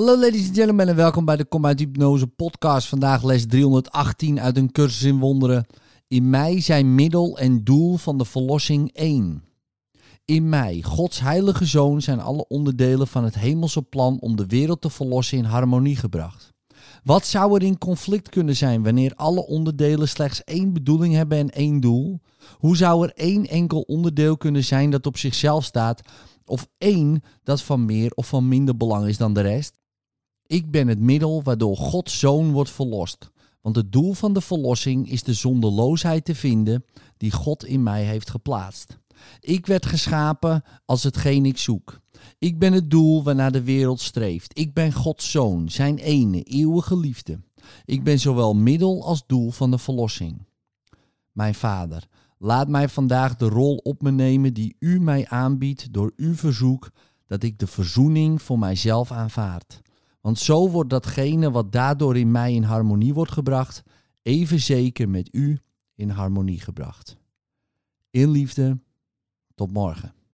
Hallo ladies and gentlemen en welkom bij de Kom uit Hypnose podcast. Vandaag les 318 uit een cursus in wonderen. In mij zijn middel en doel van de verlossing één. In mij, Gods heilige zoon, zijn alle onderdelen van het hemelse plan om de wereld te verlossen in harmonie gebracht. Wat zou er in conflict kunnen zijn wanneer alle onderdelen slechts één bedoeling hebben en één doel? Hoe zou er één enkel onderdeel kunnen zijn dat op zichzelf staat, of één dat van meer of van minder belang is dan de rest? Ik ben het middel waardoor Gods zoon wordt verlost. Want het doel van de verlossing is de zonderloosheid te vinden die God in mij heeft geplaatst. Ik werd geschapen als hetgeen ik zoek. Ik ben het doel waarnaar de wereld streeft. Ik ben Gods zoon, zijn ene, eeuwige liefde. Ik ben zowel middel als doel van de verlossing. Mijn vader, laat mij vandaag de rol op me nemen die u mij aanbiedt door uw verzoek dat ik de verzoening voor mijzelf aanvaard. Want zo wordt datgene wat daardoor in mij in harmonie wordt gebracht, even zeker met u in harmonie gebracht. In liefde, tot morgen.